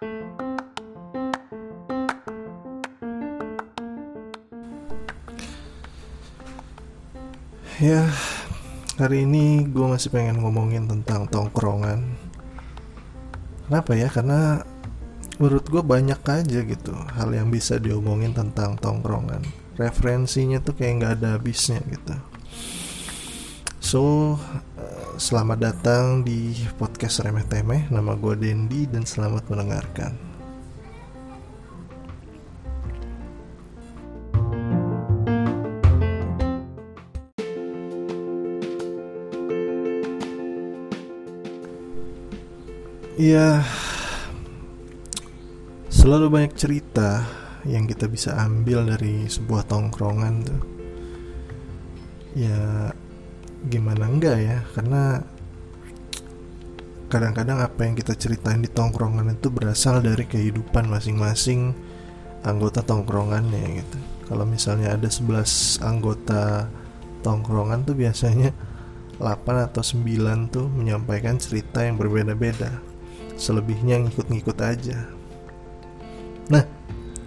Ya, hari ini gue masih pengen ngomongin tentang tongkrongan. Kenapa ya? Karena menurut gue banyak aja gitu hal yang bisa diomongin tentang tongkrongan. Referensinya tuh kayak nggak ada habisnya gitu. So, eh, selamat datang di podcast Remeh Temeh. Nama gue Dendi dan selamat mendengarkan. Iya, selalu banyak cerita yang kita bisa ambil dari sebuah tongkrongan tuh. Ya, gimana enggak ya? Karena kadang-kadang apa yang kita ceritain di tongkrongan itu berasal dari kehidupan masing-masing anggota tongkrongannya gitu. Kalau misalnya ada 11 anggota tongkrongan tuh biasanya 8 atau 9 tuh menyampaikan cerita yang berbeda-beda selebihnya ngikut-ngikut aja nah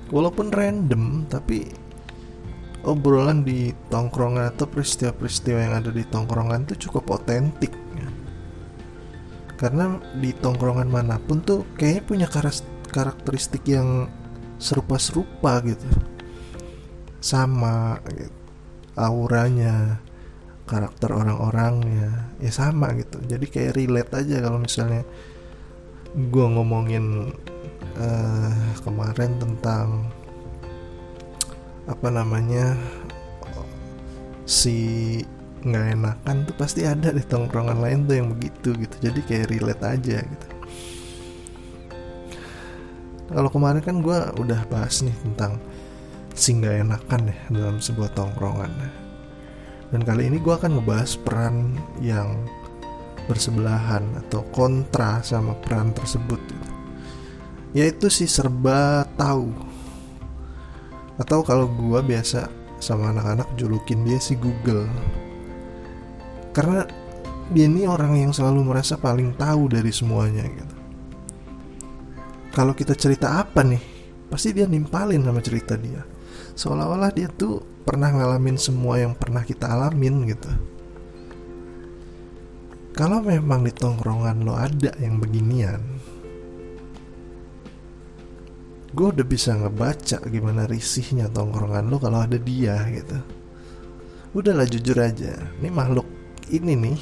walaupun random tapi obrolan di tongkrongan atau peristiwa-peristiwa yang ada di tongkrongan itu cukup otentik. Karena di tongkrongan mana pun tuh kayaknya punya karakteristik yang serupa-serupa gitu sama gitu. auranya karakter orang-orangnya ya sama gitu jadi kayak relate aja kalau misalnya gue ngomongin uh, kemarin tentang apa namanya si nggak enakan tuh pasti ada di tongkrongan lain tuh yang begitu gitu. Jadi kayak relate aja gitu. Kalau kemarin kan gue udah bahas nih tentang si nggak enakan ya dalam sebuah tongkrongan dan kali ini gue akan ngebahas peran yang bersebelahan atau kontra sama peran tersebut yaitu si serba tahu. Atau kalau gua biasa sama anak-anak julukin dia si Google karena dia ini orang yang selalu merasa paling tahu dari semuanya gitu. Kalau kita cerita apa nih pasti dia nimpalin sama cerita dia. Seolah-olah dia tuh pernah ngalamin semua yang pernah kita alamin gitu. Kalau memang di tongkrongan lo ada yang beginian gue udah bisa ngebaca gimana risihnya tongkrongan lo kalau ada dia gitu. Udahlah jujur aja. Ini makhluk ini nih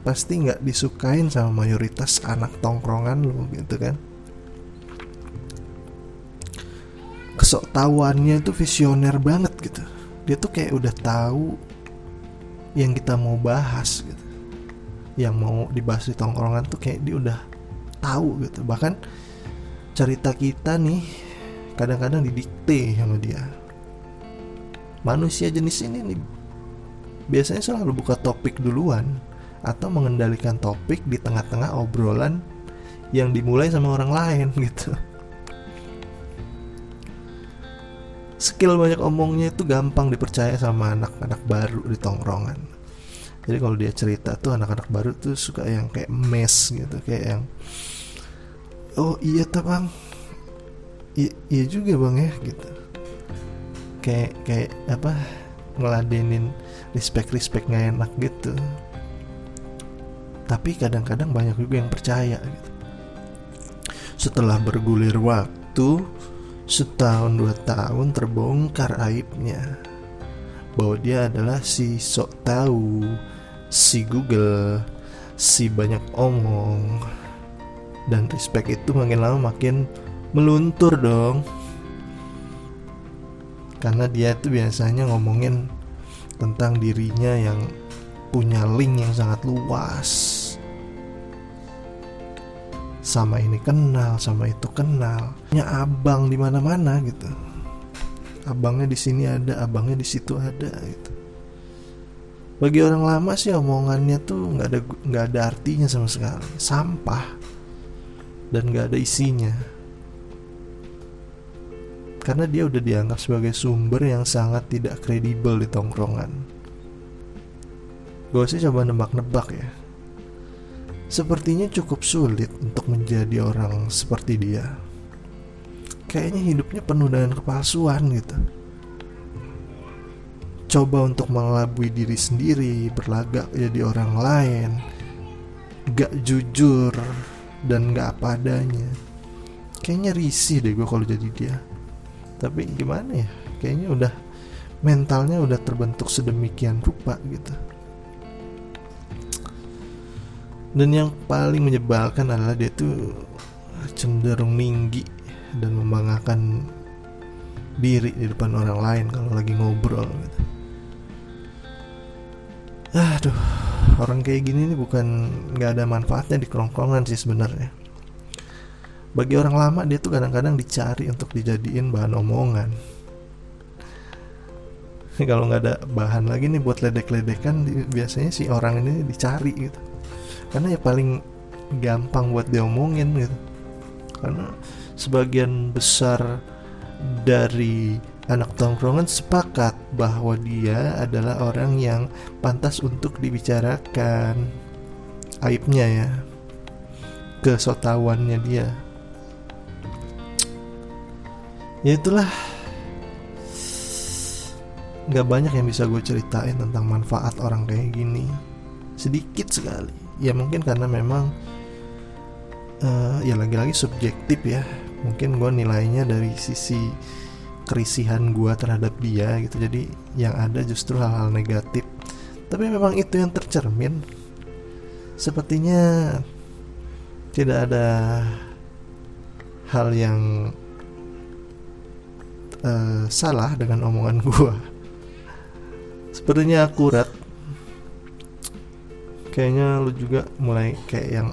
pasti nggak disukain sama mayoritas anak tongkrongan lo gitu kan? Kesok tahuannya itu visioner banget gitu. Dia tuh kayak udah tahu yang kita mau bahas gitu. Yang mau dibahas di tongkrongan tuh kayak dia udah tahu gitu. Bahkan cerita kita nih kadang-kadang didikte sama dia. Manusia jenis ini nih biasanya selalu buka topik duluan atau mengendalikan topik di tengah-tengah obrolan yang dimulai sama orang lain gitu. Skill banyak omongnya itu gampang dipercaya sama anak-anak baru di tongkrongan. Jadi kalau dia cerita tuh anak-anak baru tuh suka yang kayak mes gitu kayak yang oh iya tuh bang. Iya juga bang ya gitu. Kayak kayak apa ngeladenin respect respect nggak enak gitu tapi kadang-kadang banyak juga yang percaya gitu setelah bergulir waktu setahun dua tahun terbongkar aibnya bahwa dia adalah si sok tahu, si Google, si banyak omong. Dan respect itu makin lama makin meluntur dong. Karena dia itu biasanya ngomongin tentang dirinya yang punya link yang sangat luas. Sama ini kenal, sama itu kenal. Punya abang di mana-mana gitu. Abangnya di sini ada abangnya di situ ada gitu. Bagi orang lama sih omongannya tuh nggak ada nggak ada artinya sama sekali. Sampah. Dan nggak ada isinya karena dia udah dianggap sebagai sumber yang sangat tidak kredibel di tongkrongan gue sih coba nebak-nebak ya sepertinya cukup sulit untuk menjadi orang seperti dia. Kayaknya hidupnya penuh dengan kepalsuan gitu. Coba untuk mengelabui diri sendiri, berlagak jadi orang lain, gak jujur dan gak apa adanya. Kayaknya risih deh gue kalau jadi dia. Tapi gimana ya? Kayaknya udah mentalnya udah terbentuk sedemikian rupa gitu. Dan yang paling menyebalkan adalah dia tuh cenderung tinggi dan membanggakan diri di depan orang lain kalau lagi ngobrol gitu. Aduh, orang kayak gini nih bukan nggak ada manfaatnya di kerongkongan sih sebenarnya. Bagi orang lama dia tuh kadang-kadang dicari untuk dijadiin bahan omongan. kalau nggak ada bahan lagi nih buat ledek-ledekan biasanya si orang ini dicari gitu. Karena ya paling gampang buat diomongin gitu. Karena sebagian besar dari anak tongkrongan sepakat bahwa dia adalah orang yang pantas untuk dibicarakan. Aibnya ya kesotawannya dia ya itulah. Nggak banyak yang bisa gue ceritain tentang manfaat orang kayak gini. Sedikit sekali. Ya mungkin karena memang uh, ya lagi-lagi subjektif ya. Mungkin gue nilainya dari sisi kerisihan gue terhadap dia gitu. Jadi yang ada justru hal-hal negatif. Tapi memang itu yang tercermin. Sepertinya tidak ada hal yang uh, salah dengan omongan gue sepertinya akurat. Kayaknya lu juga mulai kayak yang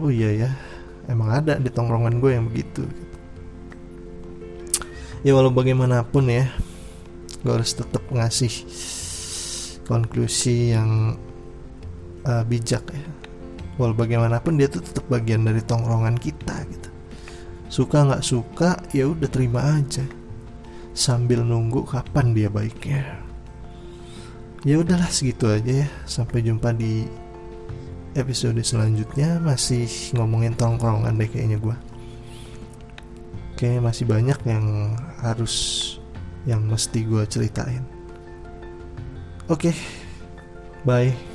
oh iya ya emang ada di tongkrongan gue yang begitu. Ya walau bagaimanapun ya gue harus tetap ngasih konklusi yang uh, bijak ya. Walau bagaimanapun dia tuh tetap bagian dari tongkrongan kita suka nggak suka ya udah terima aja. Sambil nunggu kapan dia baiknya. Ya udahlah segitu aja ya. Sampai jumpa di episode selanjutnya. Masih ngomongin tongkrongan deh kayaknya gue Kayaknya masih banyak yang harus yang mesti gue ceritain. Oke bye